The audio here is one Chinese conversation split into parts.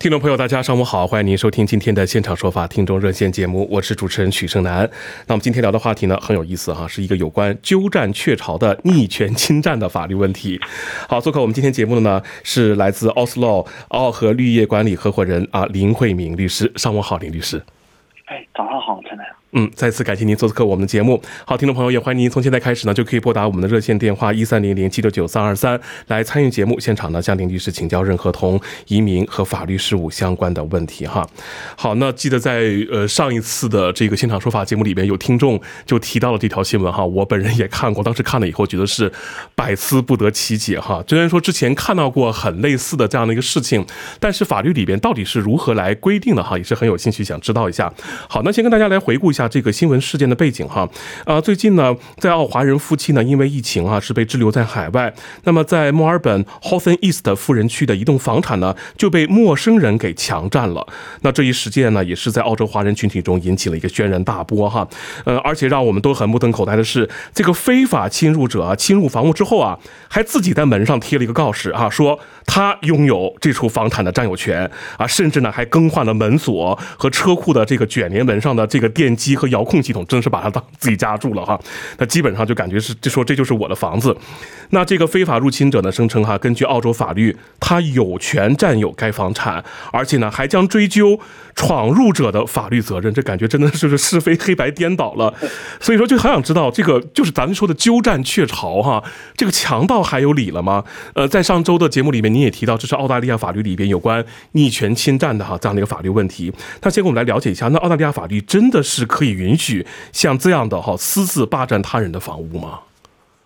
听众朋友，大家上午好，欢迎您收听今天的现场说法听众热线节目，我是主持人许胜男。那我们今天聊的话题呢很有意思哈，是一个有关鸠占鹊巢的逆权侵占的法律问题。好，做客我们今天节目的呢是来自奥斯洛奥和绿叶管理合伙人啊林慧敏律师，上午好，林律师。哎，早上好，陈楠。嗯，再次感谢您做客我们的节目。好，听众朋友也欢迎您从现在开始呢，就可以拨打我们的热线电话一三零零七六九三二三来参与节目现场呢，向林律师请教任何同移民和法律事务相关的问题哈。好，那记得在呃上一次的这个现场说法节目里边，有听众就提到了这条新闻哈，我本人也看过，当时看了以后觉得是百思不得其解哈。虽然说之前看到过很类似的这样的一个事情，但是法律里边到底是如何来规定的哈，也是很有兴趣想知道一下。好，那先跟大家来回顾一下。下这个新闻事件的背景哈，啊，最近呢，在澳华人夫妻呢，因为疫情啊，是被滞留在海外。那么在墨尔本 Hawthorne East 富人区的一栋房产呢，就被陌生人给强占了。那这一事件呢，也是在澳洲华人群体中引起了一个轩然大波哈。呃，而且让我们都很目瞪口呆的是，这个非法侵入者啊，侵入房屋之后啊，还自己在门上贴了一个告示啊，说他拥有这处房产的占有权啊，甚至呢还更换了门锁和车库的这个卷帘门上的这个电机。和遥控系统真是把他当自己家住了哈，那基本上就感觉是就说这就是我的房子。那这个非法入侵者呢，声称哈，根据澳洲法律，他有权占有该房产，而且呢还将追究闯入者的法律责任。这感觉真的是是非黑白颠倒了。所以说就很想知道，这个就是咱们说的鸠占鹊巢哈，这个强盗还有理了吗？呃，在上周的节目里面，您也提到这是澳大利亚法律里边有关逆权侵占的哈这样的一个法律问题。那先给我们来了解一下，那澳大利亚法律真的是可以允许像这样的哈私自霸占他人的房屋吗？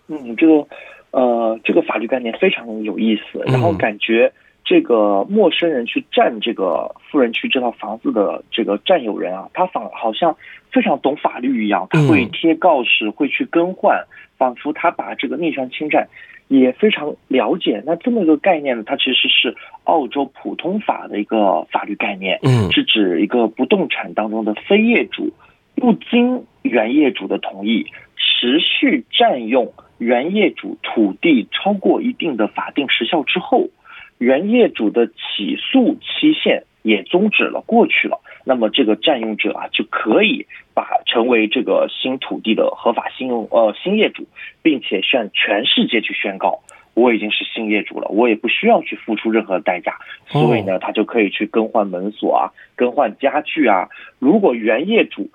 嗯，这个。呃，这个法律概念非常有意思，然后感觉这个陌生人去占这个富人区这套房子的这个占有人啊，他仿好像非常懂法律一样，他会贴告示，会去更换，仿佛他把这个逆权侵占也非常了解。那这么一个概念呢，它其实是澳洲普通法的一个法律概念，嗯，是指一个不动产当中的非业主不经原业主的同意持续占用。原业主土地超过一定的法定时效之后，原业主的起诉期限也终止了，过去了。那么这个占用者啊，就可以把成为这个新土地的合法新用呃新业主，并且向全世界去宣告，我已经是新业主了，我也不需要去付出任何代价。所以呢，他就可以去更换门锁啊，更换家具啊。如果原业主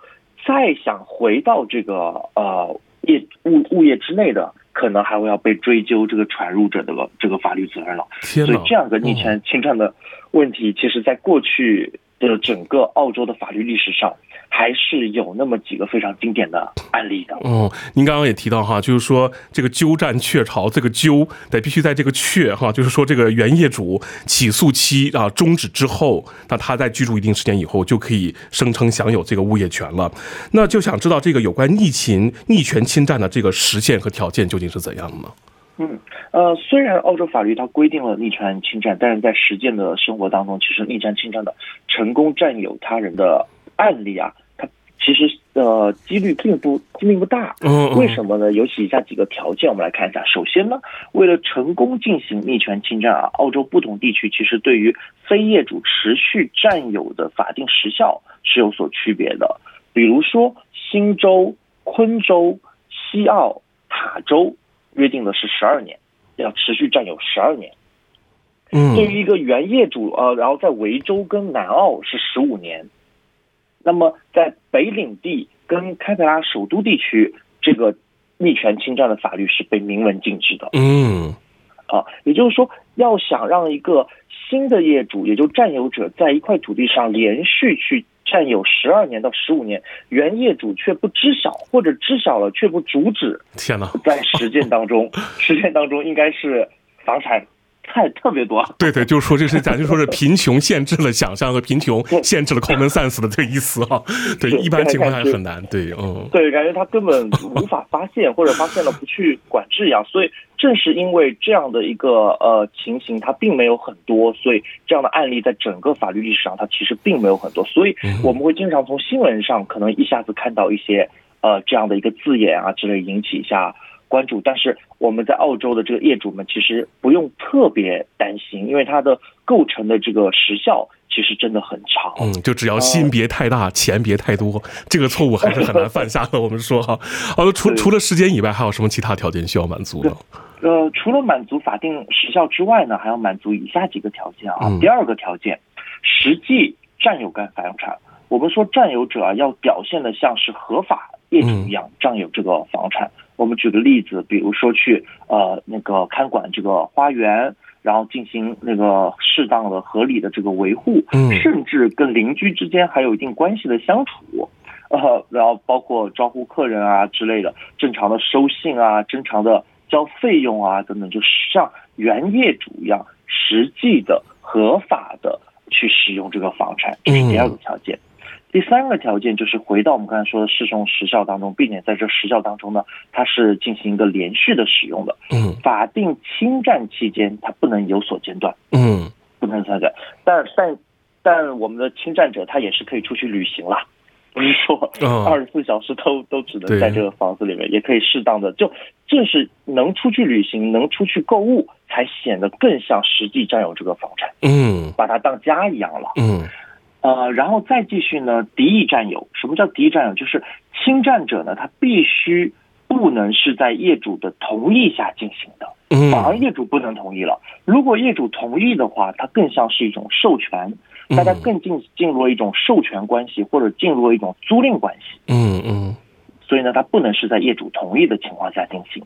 再想回到这个呃。业物物业之内的，可能还会要被追究这个闯入者的这个法律责任了。所以这样个逆权侵占的问题，其实在过去就是整个澳洲的法律历史上。还是有那么几个非常经典的案例的。哦，您刚刚也提到哈，就是说这个鸠占鹊巢，这个鸠得必须在这个鹊哈，就是说这个原业主起诉期啊终止之后，那他在居住一定时间以后就可以声称享有这个物业权了。那就想知道这个有关逆侵逆权侵占的这个实现和条件究竟是怎样的呢？嗯，呃，虽然澳洲法律它规定了逆权侵占，但是在实践的生活当中，其实逆权侵占的成功占有他人的。案例啊，它其实呃几率并不并不大。嗯，为什么呢？有以下几个条件，我们来看一下。首先呢，为了成功进行逆权侵占啊，澳洲不同地区其实对于非业主持续占有的法定时效是有所区别的。比如说，新州、昆州、西澳、塔州约定的是十二年，要持续占有十二年。嗯，对于一个原业主呃，然后在维州跟南澳是十五年。那么，在北领地跟堪培拉首都地区，这个逆权侵占的法律是被明文禁止的。嗯，啊，也就是说，要想让一个新的业主，也就占有者，在一块土地上连续去占有十二年到十五年，原业主却不知晓，或者知晓了却不阻止，天哪！在实践当中，实践当中应该是房产。太特别多，对对，就是说这是咱就说是贫穷限制了想象和贫穷限制了 common sense 的这个意思哈。对，一般情况下很难。对，嗯，对，感觉他根本无法发现，或者发现了不去管制一样。所以正是因为这样的一个呃情形，它并没有很多，所以这样的案例在整个法律历史上，它其实并没有很多。所以我们会经常从新闻上可能一下子看到一些呃这样的一个字眼啊之类，引起一下。关注，但是我们在澳洲的这个业主们其实不用特别担心，因为它的构成的这个时效其实真的很长。嗯，就只要心别太大，钱别太多，这个错误还是很难犯下的。我们说哈，好了，除除了时间以外，还有什么其他条件需要满足呢？呃，除了满足法定时效之外呢，还要满足以下几个条件啊。第二个条件，实际占有该房产。我们说占有者啊，要表现的像是合法业主一样占有这个房产。我们举个例子，比如说去呃那个看管这个花园，然后进行那个适当的、合理的这个维护，嗯，甚至跟邻居之间还有一定关系的相处，呃，然后包括招呼客人啊之类的，正常的收信啊，正常的交费用啊等等，就像原业主一样，实际的、合法的去使用这个房产，这是第二个条件。第三个条件就是回到我们刚才说的适用时效当中，并且在这时效当中呢，它是进行一个连续的使用的。嗯，法定侵占期间它不能有所间断。嗯，不能参加。但但但我们的侵占者他也是可以出去旅行啦，不是说 二十四小时都都只能在这个房子里面，也可以适当的就正是能出去旅行、能出去购物，才显得更像实际占有这个房产。嗯，把它当家一样了。嗯。呃，然后再继续呢？敌意占有，什么叫敌意占有？就是侵占者呢，他必须不能是在业主的同意下进行的，反而业主不能同意了。如果业主同意的话，它更像是一种授权，大家更进进入了一种授权关系，或者进入了一种租赁关系。嗯嗯。所以呢，它不能是在业主同意的情况下进行。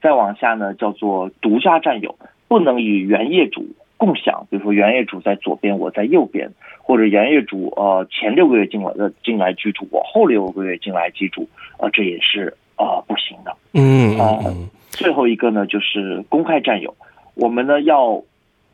再往下呢，叫做独家占有，不能与原业主。共享，比如说原业主在左边，我在右边，或者原业主呃前六个月进来的进来居住，我后六个月进来居住，呃这也是呃不行的。嗯啊，最后一个呢就是公开占有，我们呢要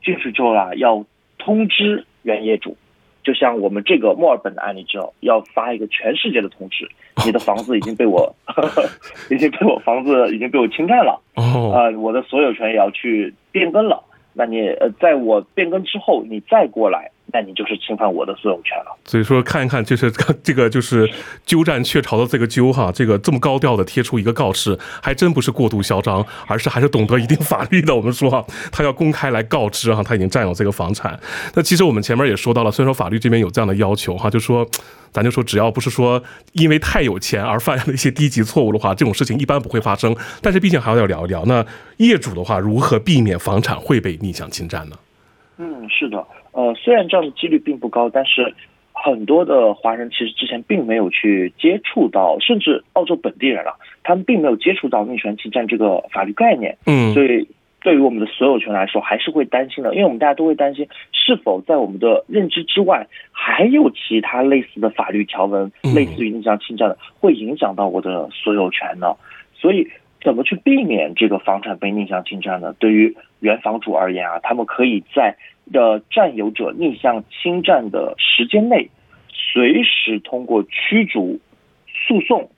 进去之后啊要通知原业主，就像我们这个墨尔本的案例之后，要发一个全世界的通知，你的房子已经被我 已经被我房子已经被我侵占了，啊我的所有权也要去变更了。那你呃，在我变更之后，你再过来，那你就是侵犯我的所有权了。所以说，看一看，就是 这个就是鸠占鹊巢的这个鸠哈，这个这么高调的贴出一个告示，还真不是过度嚣张，而是还是懂得一定法律的。我们说哈，他要公开来告知哈，他已经占有这个房产。那其实我们前面也说到了，虽然说法律这边有这样的要求哈，就说。咱就说，只要不是说因为太有钱而犯了一些低级错误的话，这种事情一般不会发生。但是毕竟还要聊一聊，那业主的话如何避免房产会被逆向侵占呢？嗯，是的，呃，虽然这样的几率并不高，但是很多的华人其实之前并没有去接触到，甚至澳洲本地人了，他们并没有接触到逆权侵占这个法律概念。嗯，所以。对于我们的所有权来说，还是会担心的，因为我们大家都会担心，是否在我们的认知之外，还有其他类似的法律条文，类似于逆向侵占的，会影响到我的所有权呢？所以，怎么去避免这个房产被逆向侵占呢？对于原房主而言啊，他们可以在的占有者逆向侵占的时间内，随时通过驱逐、诉讼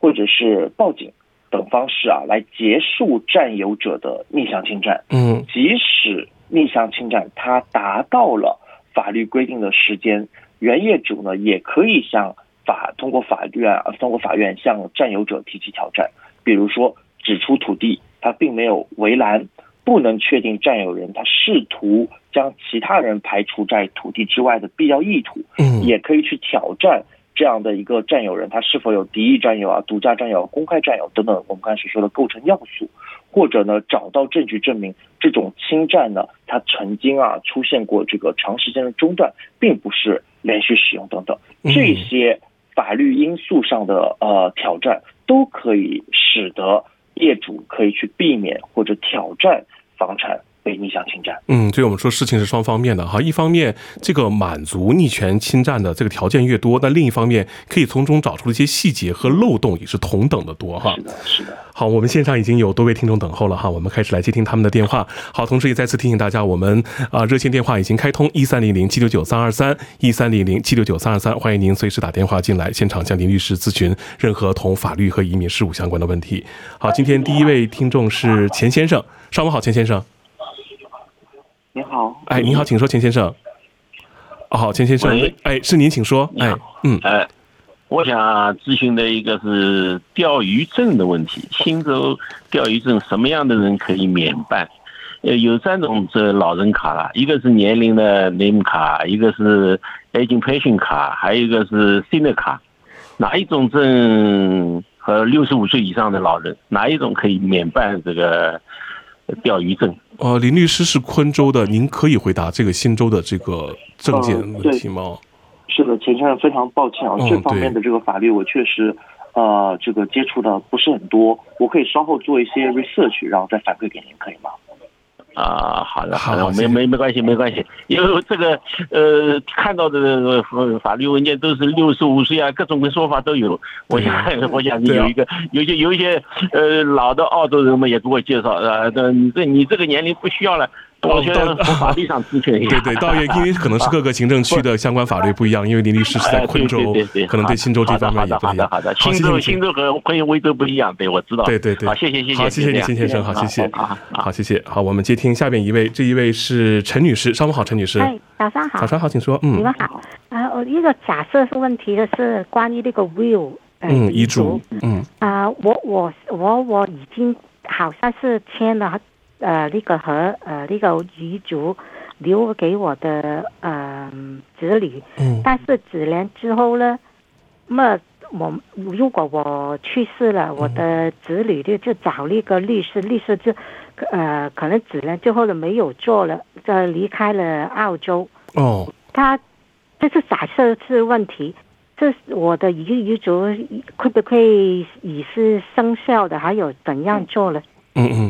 或者是报警。等方式啊，来结束占有者的逆向侵占。嗯，即使逆向侵占它达到了法律规定的时间，原业主呢也可以向法通过法院啊，通过法院向占有者提起挑战。比如说，指出土地它并没有围栏，不能确定占有人他试图将其他人排除在土地之外的必要意图。嗯，也可以去挑战。这样的一个占有人，他是否有敌意占有啊、独家占有、公开占有等等？我们刚才所说的构成要素，或者呢，找到证据证明这种侵占呢，它曾经啊出现过这个长时间的中断，并不是连续使用等等，这些法律因素上的呃挑战，都可以使得业主可以去避免或者挑战房产被逆向侵占。嗯，所以我们说事情是双方面的哈，一方面这个满足逆权侵占的这个条件越多，那另一方面可以从中找出的一些细节和漏洞也是同等的多哈。是的，是的。好，我们线上已经有多位听众等候了哈，我们开始来接听他们的电话。好，同时也再次提醒大家，我们啊热线电话已经开通一三零零七六九三二三一三零零七六九三二三，欢迎您随时打电话进来，现场向林律师咨询任何同法律和移民事务相关的问题。好，今天第一位听众是钱先生，上午好，钱先生。你好，哎，您好，请说，钱先生。哦，好，钱先生，哎，是您，请说。哎，嗯，哎，我想咨询的一个是钓鱼证的问题。新州钓鱼证什么样的人可以免办？呃，有三种这老人卡了，一个是年龄的 name 卡，一个是 aging pension 卡，还有一个是 senior 卡。哪一种证和六十五岁以上的老人，哪一种可以免办这个钓鱼证？呃，林律师是昆州的，您可以回答这个新州的这个证件问题吗？是的，钱先生，非常抱歉啊，这方面的这个法律我确实，呃，这个接触的不是很多，我可以稍后做一些 research，然后再反馈给您，可以吗？啊，好的，好的，没没没关系，没关系，因为这个呃，看到的法律文件都是六十五岁啊，各种的说法都有。我想，我想 有一个，有些有一些呃老的澳洲人们也给我介绍啊，这你这你这个年龄不需要了。我觉得从法律上咨询一下。对 对，倒也因为可能是各个行政区的相关法律不一样，因为林律师是在昆州，可能对新州这方面也不一样。好的，新州新州和昆威州不一样，对我知道。对对对，好，谢谢谢谢，好谢谢你，辛先生，好谢谢，好谢谢，好，我们接听下边一位，这一位是陈女士，上午好，陈女士。哎，早上好。早上好，请说。嗯，你们好。啊，我一个假设是问题的是关于那个 will，嗯，遗嘱，嗯。啊，我我我我已经好像是签了。呃，那个和呃那个遗嘱留给我的呃子女，嗯，但是几年之后呢，那么我如果我去世了，我的子女就就找那个律师，律师就呃可能几年之后呢没有做了，就离开了澳洲。哦，他这是假设是问题，这我的遗遗嘱会不会已是生效的？还有怎样做呢？嗯嗯哦。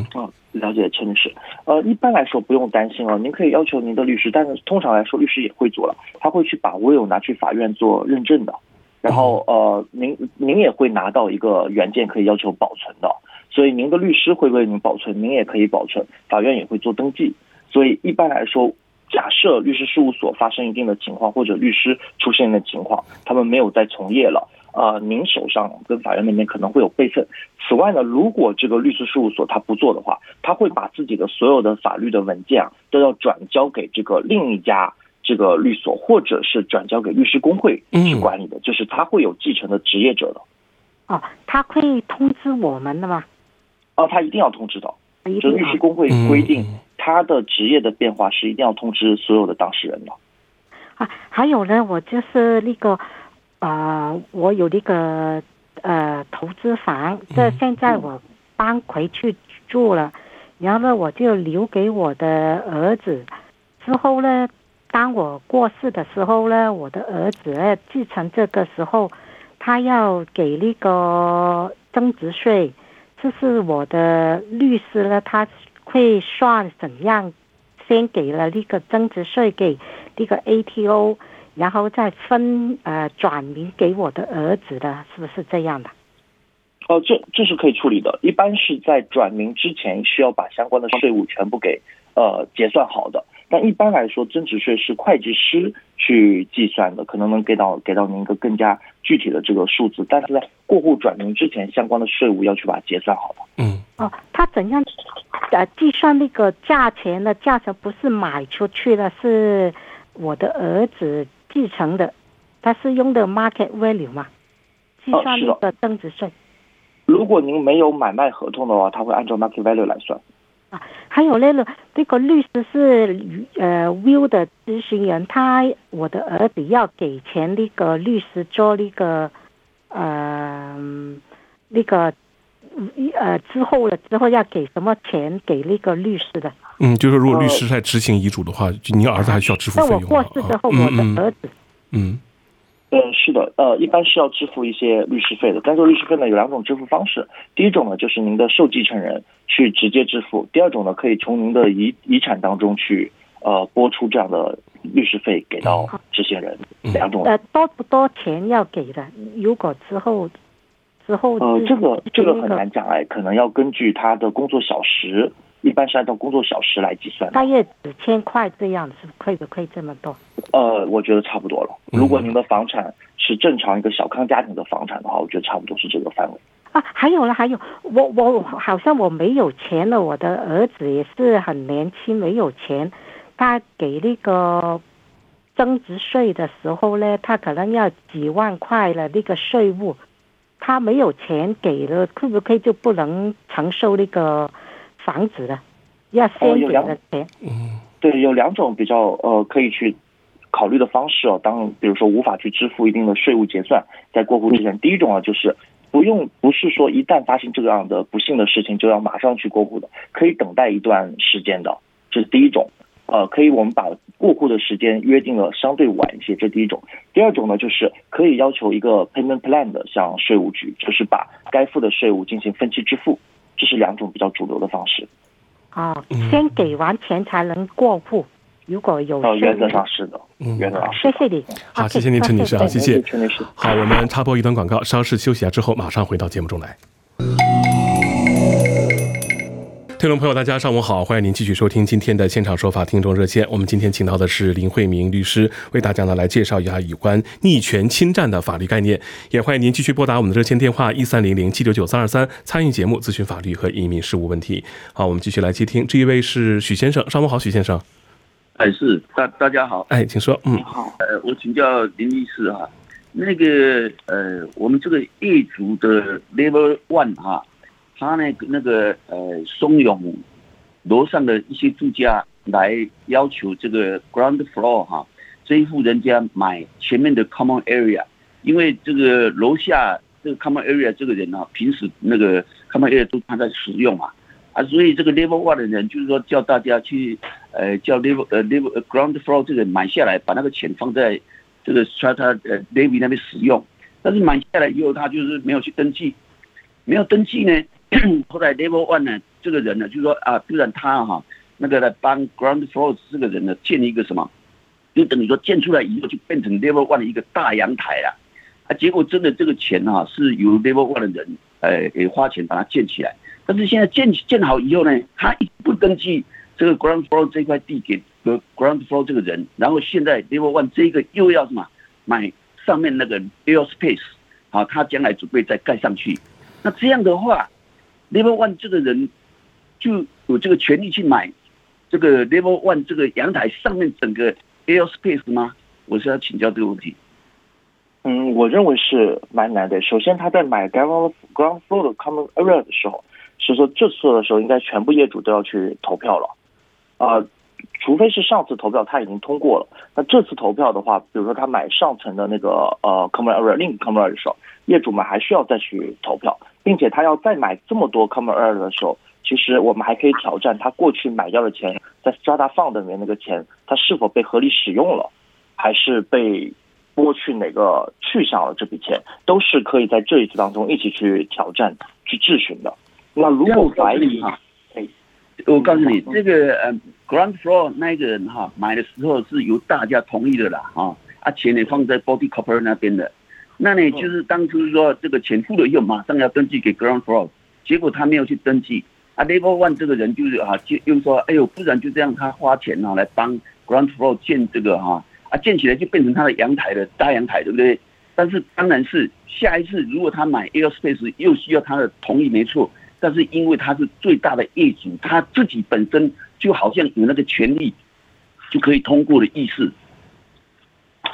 了解，陈律师。呃，一般来说不用担心啊，您可以要求您的律师，但是通常来说律师也会做了，他会去把 will 拿去法院做认证的，然后呃，您您也会拿到一个原件可以要求保存的，所以您的律师会为您保存，您也可以保存，法院也会做登记。所以一般来说，假设律师事务所发生一定的情况，或者律师出现的情况，他们没有再从业了。啊，您手上跟法院那边可能会有备份。此外呢，如果这个律师事务所他不做的话，他会把自己的所有的法律的文件啊，都要转交给这个另一家这个律所，或者是转交给律师工会去管理的，就是他会有继承的职业者的。哦，他会通知我们的吗？哦，他一定要通知的。就律师工会规定，他的职业的变化是一定要通知所有的当事人的。啊，还有呢，我就是那个。啊，我有那个呃投资房，这现在我搬回去住了，然后呢，我就留给我的儿子。之后呢，当我过世的时候呢，我的儿子继承这个时候，他要给那个增值税，这是我的律师呢，他会算怎样，先给了那个增值税给那个 ATO。然后再分呃转名给我的儿子的，是不是这样的？哦，这这是可以处理的。一般是在转名之前需要把相关的税务全部给呃结算好的。但一般来说，增值税是会计师去计算的，可能能给到给到您一个更加具体的这个数字。但是在过户转名之前，相关的税务要去把它结算好的。嗯。哦，他怎样呃计算那个价钱的价钱？不是买出去的，是我的儿子。继承的，它是用的 market value 嘛？计算那个增值税。如果您没有买卖合同的话，他会按照 market value 来算。啊，还有那个那个律师是呃 will 的咨询人，他我的儿子要给钱那个律师做那个呃那个呃之后了之后要给什么钱给那个律师的？嗯，就是如果律师在执行遗嘱的话，就您儿子还需要支付费用。那我过世之后，我的儿子，嗯，嗯，是的，呃，一般是要支付一些律师费的。但是律师费呢有两种支付方式，第一种呢就是您的受继承人去直接支付，第二种呢可以从您的遗遗产当中去呃拨出这样的律师费给到执行人，两种。呃，多不多钱要给的？如果之后之后呃，这个这个很难讲哎，可能要根据他的工作小时。一般是按照工作小时来计算，大约几千块这样是可以不可以这么多？呃，我觉得差不多了。如果您的房产是正常一个小康家庭的房产的话，我觉得差不多是这个范围。啊，还有了，还有，我我好像我没有钱了，我的儿子也是很年轻，没有钱，他给那个增值税的时候呢，他可能要几万块了那个税务，他没有钱给了，可不可以就不能承受那个？房子的要先给的钱，嗯，对，有两种比较呃可以去考虑的方式哦。当比如说无法去支付一定的税务结算，在过户之前，第一种啊就是不用，不是说一旦发生这样的不幸的事情就要马上去过户的，可以等待一段时间的，这是第一种。呃，可以我们把过户的时间约定了相对晚一些，这第一种。第二种呢，就是可以要求一个 payment plan 的，向税务局，就是把该付的税务进行分期支付。这是两种比较主流的方式。哦，先给完钱才能过户。如果有原则上是的，嗯，原则上谢谢你。好，谢谢您，陈女士。啊，谢谢陈女士。好，我们插播一段广告，稍事休息下之后，马上回到节目中来。听众朋友，大家上午好，欢迎您继续收听今天的现场说法听众热线。我们今天请到的是林慧明律师，为大家呢来介绍一下有关逆权侵占的法律概念。也欢迎您继续拨打我们的热线电话一三零零七九九三二三，参与节目咨询法律和移民事务问题。好，我们继续来接听，这一位是许先生，上午好，许先生。哎，是大大家好，哎，请说。嗯，好。呃，我请教林律师哈，那个呃，我们这个业主的 Level One 哈。他呢，那个呃，怂恿楼上的一些住家来要求这个 ground floor 哈，这一户人家买前面的 common area，因为这个楼下这个 common area 这个人呢，平时那个 common area 都他在使用嘛，啊，所以这个 level one 的人就是说叫大家去呃叫 level 呃 level ground floor 这个买下来，把那个钱放在这个 strata 呃 levy 那边使用，但是买下来以后他就是没有去登记，没有登记呢。后来 level one 呢，这个人呢，就说啊，不然他哈，那个来帮 ground floor 这个人呢建一个什么，就等于说建出来以后就变成 level one 的一个大阳台啊，啊，结果真的这个钱哈是由 level one 的人呃给花钱把它建起来，但是现在建建好以后呢，他一不登记这个 ground floor 这块地给 ground floor 这个人，然后现在 level one 这个又要什么买上面那个 air space，好，他将来准备再盖上去，那这样的话。Level One 这个人就有这个权利去买这个 Level One 这个阳台上面整个 air space 吗？我是要请教这个问题。嗯，我认为是蛮难的。首先，他在买 ground ground floor 的 common area 的时候，是说这次的时候应该全部业主都要去投票了啊，除非是上次投票他已经通过了。那这次投票的话，比如说他买上层的那个呃 common area 另一个 common area 的时候，业主们还需要再去投票。并且他要再买这么多 common area 的时候，其实我们还可以挑战他过去买掉的钱，在 strata fund 里面那个钱，他是否被合理使用了，还是被剥去哪个去向了？这笔钱都是可以在这一次当中一起去挑战、去质询的。那如果怀疑，哎，我告诉你，这个呃 ground floor 那个人哈买的时候是由大家同意的啦，啊，啊钱也放在 body copper 那边的。那呢，就是当初说这个钱付了以后，马上要登记给 ground floor，结果他没有去登记。啊，level one 这个人就是啊，就又说，哎呦，不然就这样，他花钱啊来帮 ground floor 建这个哈，啊建起来就变成他的阳台的大阳台，对不对？但是当然是下一次如果他买 air space 又需要他的同意，没错。但是因为他是最大的业主，他自己本身就好像有那个权利就可以通过的意思。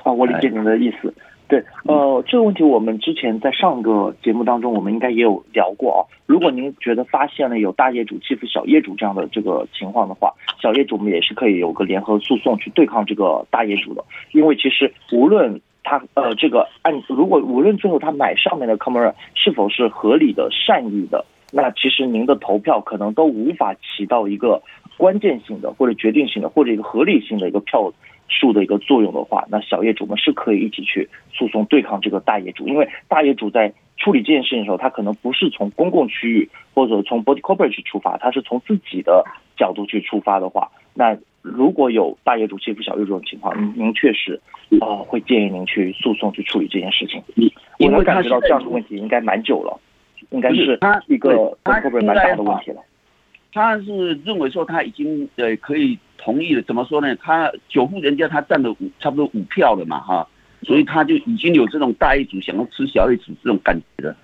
啊，我理解您的意思。对，呃，这个问题我们之前在上个节目当中，我们应该也有聊过啊。如果您觉得发现了有大业主欺负小业主这样的这个情况的话，小业主们也是可以有个联合诉讼去对抗这个大业主的。因为其实无论他呃这个按如果无论最后他买上面的 comer 是否是合理的善意的，那其实您的投票可能都无法起到一个关键性的或者决定性的或者一个合理性的一个票数的一个作用的话，那小业主们是可以一起去诉讼对抗这个大业主，因为大业主在处理这件事情的时候，他可能不是从公共区域或者从 body corporate 去出发，他是从自己的角度去出发的话，那如果有大业主欺负小业主这种情况，您您确实呃会建议您去诉讼去处理这件事情。我能感觉到这样的问题应该蛮久了，应该是一个 body corporate 蛮大的问题了。他是认为说他已经呃可以同意了，怎么说呢？他九户人家他占了五差不多五票了嘛哈，所以他就已经有这种大业主想要吃小业主这种感觉了。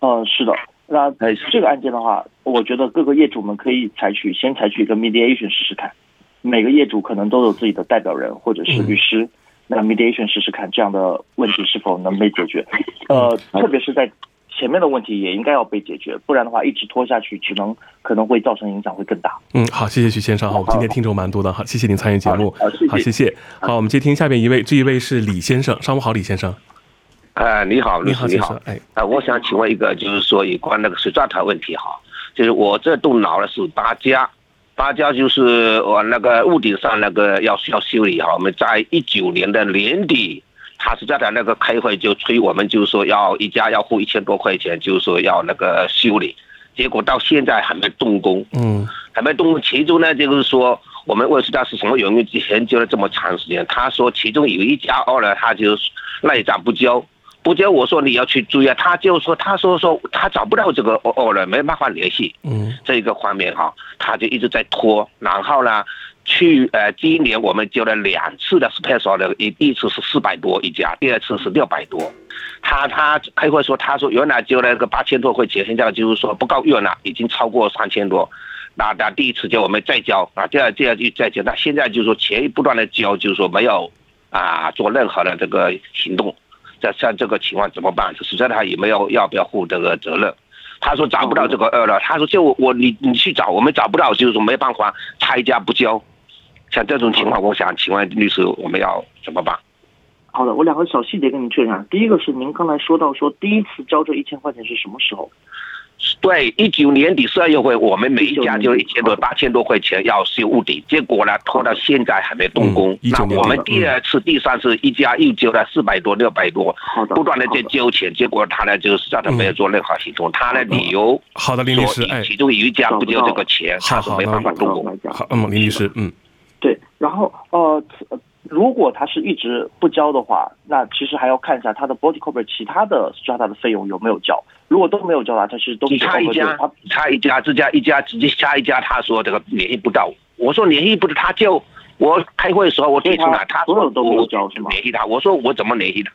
呃，是的，那这个案件的话，我觉得各个业主们可以采取先采取一个 mediation 试试看，每个业主可能都有自己的代表人或者是律师，那 mediation 试试看这样的问题是否能被解决，呃，特别是在。前面的问题也应该要被解决，不然的话一直拖下去，只能可能会造成影响会更大。嗯，好，谢谢徐先生。好，我们今天听众蛮多的，好，谢谢您参与节目。好，谢谢。好，我们接听下面一位，这一位是李先生，上午好，李先生。哎，你好，你好，你好。哎，啊，我想请问一个，就是说有关那个水钻塔问题哈，就是我这栋楼呢是八家，八家就是我那个屋顶上那个要需要修理哈，我们在一九年的年底。他是在他那个开会就催我们，就是说要一家要付一千多块钱，就是说要那个修理，结果到现在还没动工，嗯，还没动工。其中呢，就是说我们问是他是什么原因研究了这么长时间，他说其中有一家二呢，他就赖账不交，不交。我说你要去注意，他就说他说说他找不到这个二二了，没办法联系，嗯，这个方面哈，他就一直在拖，然后呢。去呃，今年我们交了两次的 special 的，一第一次是四百多一家，第二次是六百多。他他开会说，他说原来交了个八千多块钱，现在就是说不够用了，已经超过三千多。那那第一次交我们再交啊，第二第二就再交。那现在就是说钱不断的交，就是说没有啊做任何的这个行动。在像这个情况怎么办？实在他也没有要不要负这个责任。他说找不到这个二了，他说就我你你去找，我们找不到，就是说没办法拆家不交。像这种情况，我想请问律师，我们要怎么办？好的，我两个小细节跟您确认。第一个是您刚才说到说第一次交这一千块钱是什么时候？对，一九年底十二月份，我们每一家就一千多八千多块钱要修屋顶，结果呢拖到现在还没动工。那我们第二次、第三次一家又交了四百多、六百多，不断的在交钱，结果他呢就是让他没有做任何行动，他的理由好的林律师，其中有一家不交这个钱，他是没办法动工。好，嗯，林律师，嗯。对，然后呃，如果他是一直不交的话，那其实还要看一下他的 body corporate 其他的 strata 的费用有没有交。如果都没有交的话，他是都差一家，差一家，这家一家直接下一家，他说这个联系不到。我说联系不到，他就我开会的时候我提出来，他所有都没有交是吗？联系他，我说我怎么联系他？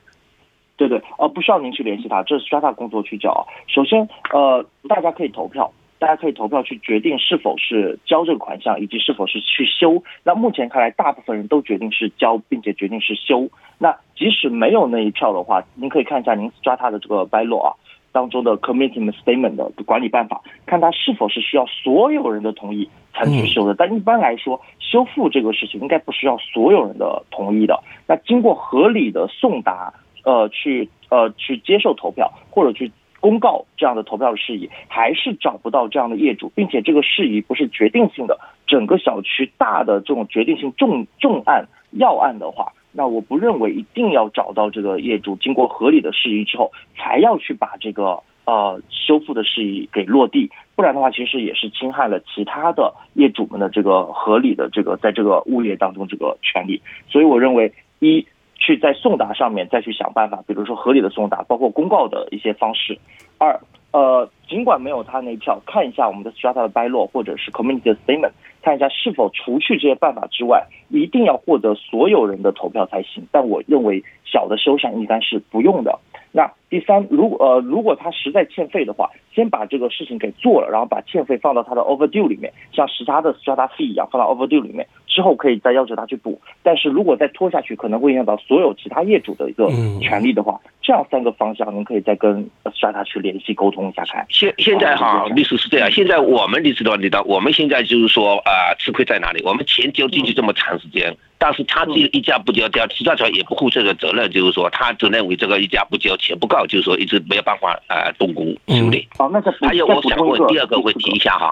对对，呃，不需要您去联系他，这是 strata 工作去交。首先，呃，大家可以投票。大家可以投票去决定是否是交这个款项，以及是否是去修。那目前看来，大部分人都决定是交，并且决定是修。那即使没有那一票的话，您可以看一下您抓他的这个 bylaw 啊当中的 commitment statement 的管理办法，看他是否是需要所有人的同意才能去修的。但一般来说，修复这个事情应该不需要所有人的同意的。那经过合理的送达，呃，去呃去接受投票或者去。公告这样的投票事宜，还是找不到这样的业主，并且这个事宜不是决定性的，整个小区大的这种决定性重重案要案的话，那我不认为一定要找到这个业主，经过合理的事宜之后，才要去把这个呃修复的事宜给落地，不然的话，其实也是侵害了其他的业主们的这个合理的这个在这个物业当中这个权利，所以我认为一。去在送达上面再去想办法，比如说合理的送达，包括公告的一些方式。二，呃，尽管没有他那一票，看一下我们的 strata 的 bylaw 或者是 community statement，看一下是否除去这些办法之外，一定要获得所有人的投票才行。但我认为小的修缮应该是不用的。那第三，如果呃如果他实在欠费的话，先把这个事情给做了，然后把欠费放到他的 overdue 里面，像其他的 strata fee 一样放到 overdue 里面。之后可以再要求他去补，但是如果再拖下去，可能会影响到所有其他业主的一个权利的话，这样三个方向，您可以再跟沙他去联系沟通一下看。现现在哈，律师是这样，现在我们律师的你的，我们现在就是说啊，吃亏在哪里？我们钱交进去这么长时间，但是他己一家不交，交实价也不负这个责任，就是说他只认为这个一家不交钱不够，就是说一直没有办法啊动工修理。好，那还有我想问第二个问题一下哈，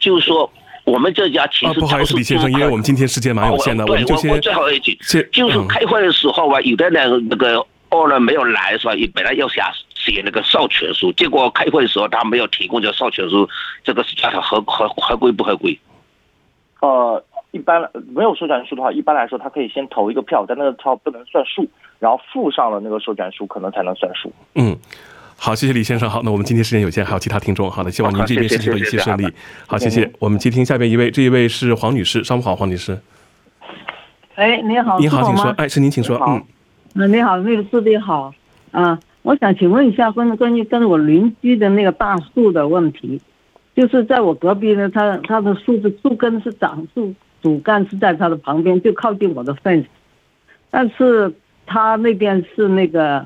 就是说。我们这家其啊，实不好意思，李先生，因为我们今天时间蛮有限的，哦我们就先我我最后一句就是开会的时候啊，有的人那个 owner 没有来是吧？也本来要想写那个授权书，结果开会的时候他没有提供这个授权书，这个是合合合规不合规？呃，一般没有授权书的话，一般来说他可以先投一个票，但那个票不能算数，然后附上了那个授权书，可能才能算数。嗯。好，谢谢李先生。好，那我们今天时间有限，还有其他听众。好的，希望您这边事情都一切顺利好谢谢。我们接听下边一位，这一位是黄女士，上午好，黄女士。哎，你好，你好，请说。哎，是您，请说。嗯，嗯，你好，那个师弟好。啊，我想请问一下关关于跟我邻居的那个大树的问题，就是在我隔壁呢，他他的树的树根是长树主干是在他的旁边，就靠近我的 fence，但是他那边是那个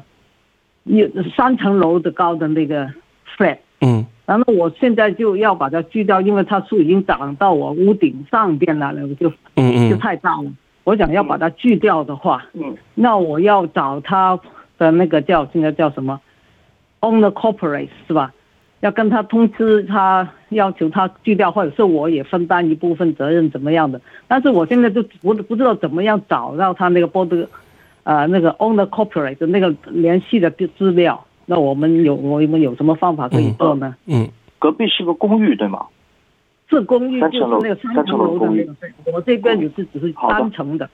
有三层楼的高的那个 flat，嗯然后我现在就要把它锯掉，因为它树已经长到我屋顶上边来了，我就就嗯就太大了。我想要把它锯掉的话，嗯，那我要找他的那个叫现在叫什么，owner corporate 是吧？要跟他通知他，要求他锯掉，或者是我也分担一部分责任，怎么样的？但是我现在就不不知道怎么样找到他那个 board，呃，那个 owner corporate 的那个联系的资料。那我们有我们有什么方法可以做呢？嗯隔壁是个公寓对吗？是公寓，就是那个三层楼公寓楼的那个，我这边也是只是单层的。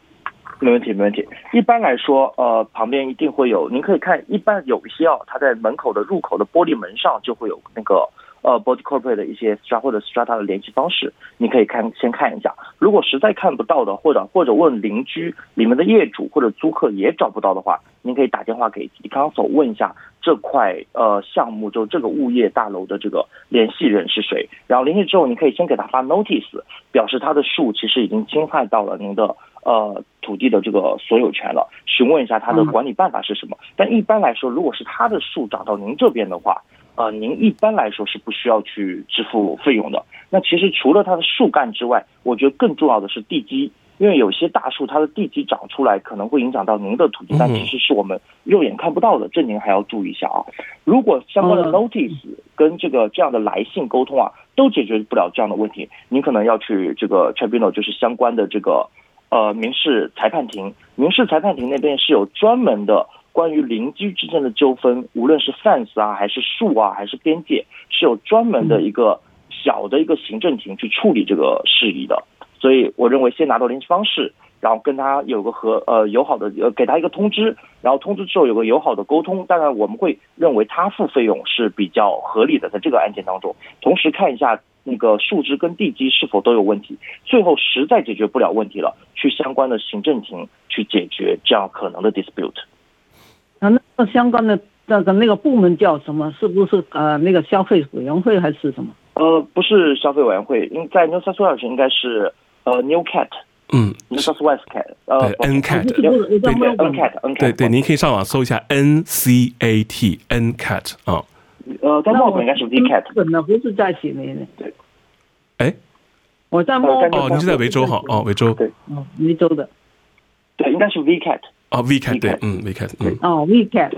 没问题，没问题。一般来说，呃，旁边一定会有，您可以看，一般有一些啊，它在门口的入口的玻璃门上就会有那个呃 body corporate 的一些 strata 或者 strata 的联系方式，你可以看先看一下。如果实在看不到的，或者或者问邻居里面的业主或者租客也找不到的话，您可以打电话给 council 问一下这块呃项目就这个物业大楼的这个联系人是谁。然后联系之后，你可以先给他发 notice，表示他的树其实已经侵害到了您的呃土地的这个所有权了，询问一下他的管理办法是什么。但一般来说，如果是他的树长到您这边的话，呃，您一般来说是不需要去支付费用的。那其实除了它的树干之外，我觉得更重要的是地基，因为有些大树它的地基长出来可能会影响到您的土地，但其实是我们肉眼看不到的，这您还要注意一下啊。如果相关的嗯 notice 跟这个这样的来信沟通啊，都解决不了这样的问题，您可能要去这个 tribunal，就是相关的这个呃民事裁判庭，民事裁判庭那边是有专门的关于邻居之间的纠纷，无论是 fence 啊，还是树啊，还是边界，是有专门的一个小的一个行政庭去处理这个事宜的。所以我认为先拿到联系方式，然后跟他有个和呃友好的呃给他一个通知，然后通知之后有个友好的沟通。当然我们会认为他付费用是比较合理的，在这个案件当中，同时看一下那个树枝跟地基是否都有问题。最后实在解决不了问题了，去相关的行政庭去解决这样可能的 dispute。啊，那个相关的那个那个部门叫什么？是不是呃那个消费委员会还是什么？呃，不是消费委员会，因在 New South Wales 应该是呃 New Cat。嗯 New South Wales Cat，呃我在对对 Melbourne NCAT NCAT，对对，您可以上网搜一下 N C A T N CAT 啊。呃，在墨尔本应该是 VCAT。本呢不是在悉尼的，哎，我在墨尔本哦，您是在维州哈？哦，维州。对哦，维州的对，应该是 VCAT。哦，VCAT 对嗯，VCAT 嗯哦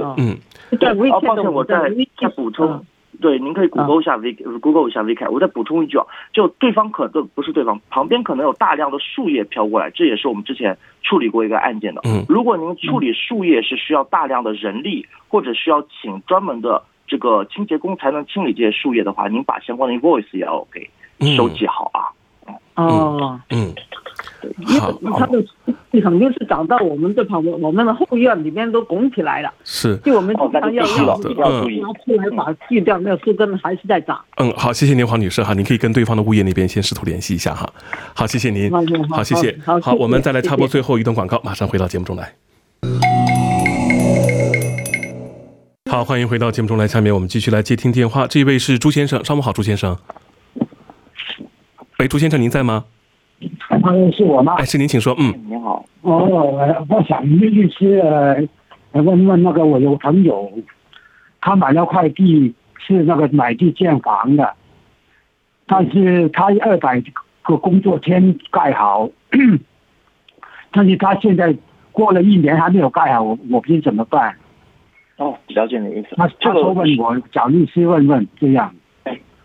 哦，嗯对，哦，WeCat 的抱歉，我再在再补充，对，您可以 Google 一下 V Google 一下 VCAT。我再补充一句啊，就对方可能不是对方，旁边可能有大量的树叶飘过来，这也是我们之前处理过一个案件的。嗯如果您处理树叶是需要大量的人力，或者需要请专门的这个清洁工才能清理这些树叶的话，您把相关的 invoice 也要给嗯收集好啊。哦，嗯，因好为它的肯定是长到我们这旁边，我们的后院里面都拱起来了，是就我们经常要要要注意拿出来把锯掉，那个树根还是在长。嗯，好，谢谢您，黄女士哈，您可以跟对方的物业那边先试图联系一下哈。好，谢谢您好谢谢。好我们再来插播最后一段广告，马上回到节目中来。好，欢迎回到节目中来。下面我们继续来接听电话，这一位是朱先生，上午好，朱先生。喂，朱先生，您在吗？嗯，是我吗？哎，是您，请说。嗯，你好，哦，我我想律师呃问问那个我有朋友，他买了块地，是那个买地建房的，但是他二百个工作天盖好，但是他现在过了一年还没有盖好，我我不知怎么办。哦，了解你的意思。他这个他说问我找律师问问这样。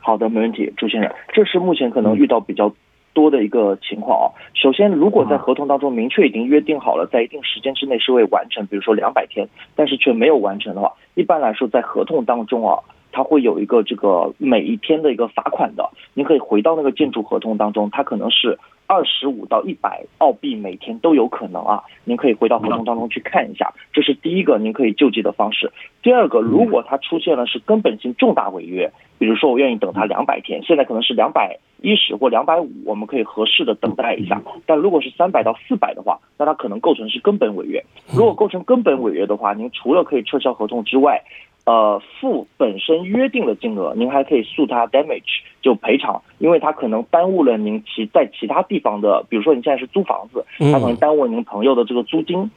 好的，没问题，朱先生，这是目前可能遇到比较多的一个情况啊。首先，如果在合同当中明确已经约定好了，在一定时间之内是会完成，比如说两百天，但是却没有完成的话，一般来说在合同当中啊，它会有一个这个每一天的一个罚款的。您可以回到那个建筑合同当中，它可能是二十五到一百澳币每天都有可能啊。您可以回到合同当中去看一下，这是第一个您可以救济的方式。第二个，如果它出现了是根本性重大违约，比如说我愿意等它两百天，现在可能是两百一十或两百五，我们可以合适的等待一下。但如果是三百到四百的话，那它可能构成是根本违约。如果构成根本违约的话，您除了可以撤销合同之外，呃，付本身约定的金额，您还可以诉他 damage 就赔偿，因为他可能耽误了您其在其他地方的，比如说你现在是租房子，他可能耽误了您朋友的这个租金。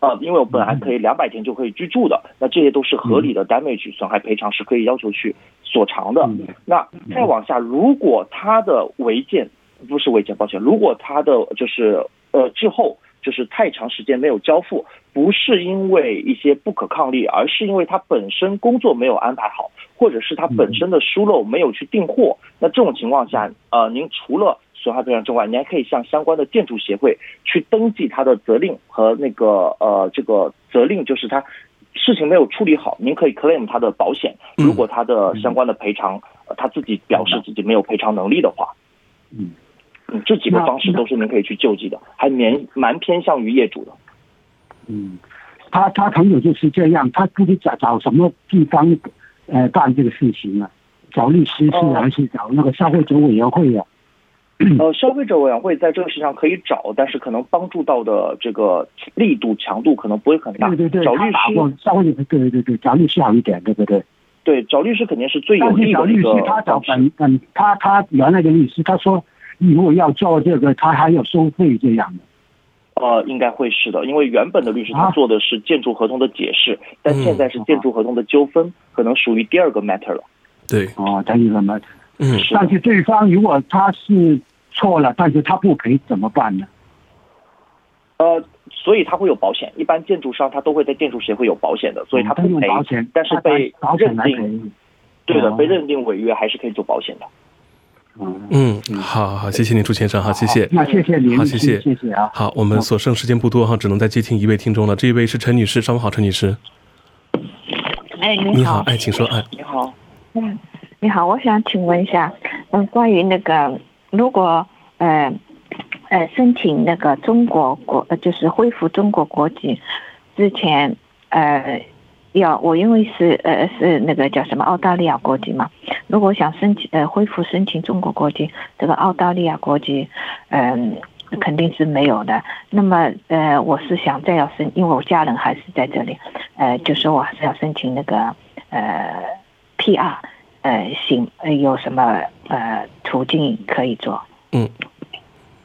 啊，因为我本来可以两百天就可以居住的，那这些都是合理的 damage 损害赔偿是可以要求去索偿的。那再往下，如果他的违建不是违建，抱歉，如果他的就是呃之后就是太长时间没有交付，不是因为一些不可抗力，而是因为他本身工作没有安排好，或者是他本身的疏漏没有去订货，那这种情况下，呃，您除了损害赔偿之外，你还可以向相关的建筑协会去登记他的责令和那个呃这个责令，就是他事情没有处理好，您可以 claim 他的保险。如果他的相关的赔偿，他自己表示自己没有赔偿能力的话，嗯嗯，这几个方式都是您可以去救济的，还蛮蛮偏向于业主的。嗯，他他朋友就是这样，他自己找找什么地方呃干这个事情啊？找律师是还是找那个消费者委员会啊？呃，消费者委员会在这个事上可以找，但是可能帮助到的这个力度强度可能不会很大。对对对，找律师稍微对对对，找律师好一点，对不对？对，找律师肯定是最有利的一个找律师，他找本本他他原来的律师，他说如果要做这个，他还要收费这样的。呃，应该会是的，因为原本的律师他做的是建筑合同的解释，但现在是建筑合同的纠纷，可能属于第二个 matter 了。对，哦，第二个 matter。嗯，但是对方如果他是错了，但是他不赔怎么办呢？呃，所以他会有保险，一般建筑商他都会在建筑协会有保险的，所以他不赔保险，但是被保险来认定赔。对的，哦被认定违约还是可以做保险的。嗯，好好好，谢谢您，朱先生，好，谢谢。那谢谢您好，谢谢，谢谢啊。好，我们所剩时间不多哈，只能再接听一位听众了。这一位是陈女士，上午好，陈女士。哎，你好，哎，请说，哎，你好，嗯，你好，我想请问一下，嗯，关于那个，如果呃呃申请那个中国国，呃就是恢复中国国籍之前，呃，要我因为是呃是那个叫什么澳大利亚国籍嘛，如果想申请呃恢复申请中国国籍，这个澳大利亚国籍，嗯、肯定是没有的。那么呃，我是想再要申，因为我家人还是在这里，呃，就说我还是要申请那个呃 PR，呃，行，呃，有什么呃途径可以做？嗯，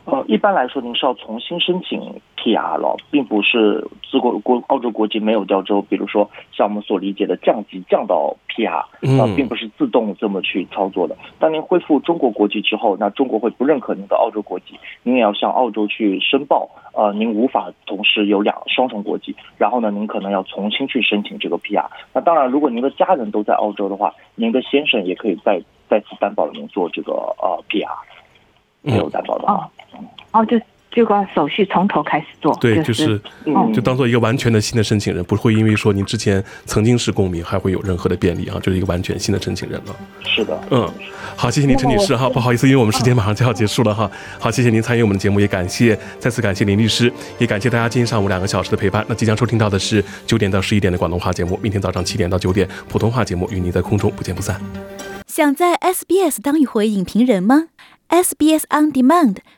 呃，一般来说，您是要重新申请 PR 了，并不是自国国澳洲国籍没有掉之后，比如说像我们所理解的降级降到 PR，嗯呃，并不是自动这么去操作的。当您恢复中国国籍之后，那中国会不认可您的澳洲国籍，您也要向澳洲去申报，呃，您无法同时有两双重国籍，然后呢，您可能要重新去申请这个 PR。那当然，如果您的家人都在澳洲的话，您的先生也可以再再次担保您做这个呃 PR，没有担保的话。哦，就就把手续从头开始做，对，就就是嗯就当做一个完全的新的申请人，不会因为说您之前曾经是公民，还会有任何的便利啊，就是一个完全新的申请人了。是的，嗯，好，谢谢您，陈女士哈，不好意思，因为我们时间马上就要结束了哈。好，谢谢您参与我们的节目，也感谢再次感谢林律师，也感谢大家今天上午两个小时的陪伴。那即将收听到的是九点到十一点的广东话节目，明天早上七点到九点普通话节目与您在空中不见不散。想在 SBS 当一回影评人吗？SBS On Demand